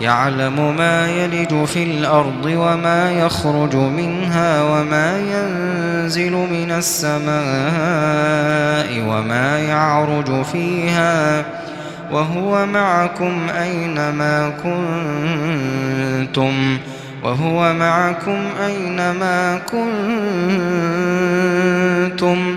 يعلم ما يلج في الأرض وما يخرج منها وما ينزل من السماء وما يعرج فيها وهو معكم أينما كنتم وهو معكم أينما كنتم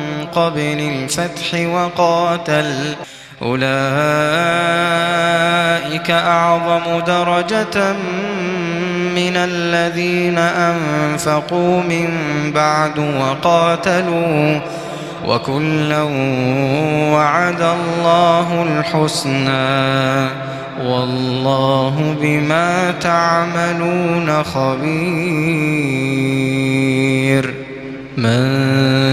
قبل الفتح وقاتل. أولئك أعظم درجة من الذين أنفقوا من بعد وقاتلوا. وكلا وعد الله الحسنى. والله بما تعملون خبير. من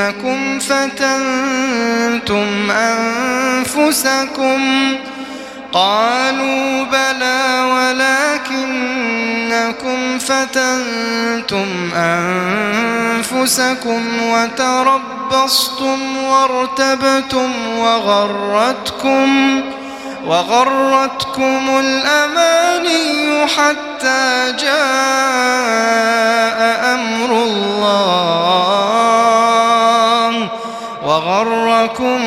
ولكنكم فتنتم أنفسكم قالوا بلى ولكنكم فتنتم أنفسكم وتربصتم وارتبتم وغرتكم وغرتكم الأماني حتى جاء أمر الله وغركم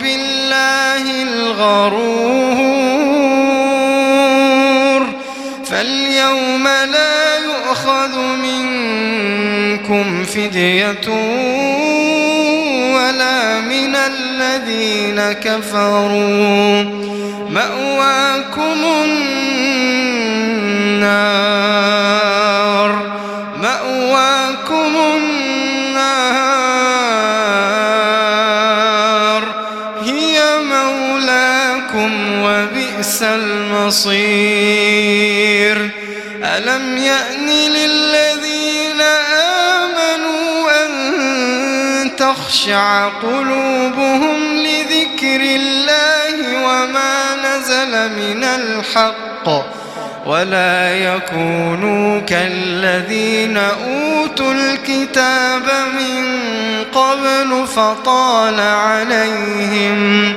بالله الغرور فاليوم لا يؤخذ منكم فدية ولا من الذين كفروا مأواكم النار مأواكم النار وبئس المصير. ألم يأن للذين آمنوا أن تخشع قلوبهم لذكر الله وما نزل من الحق ولا يكونوا كالذين أوتوا الكتاب من قبل فطال عليهم فطال عليهم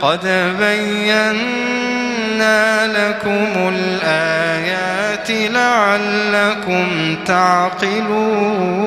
قد بينا لكم الآيات لعلكم تعقلون.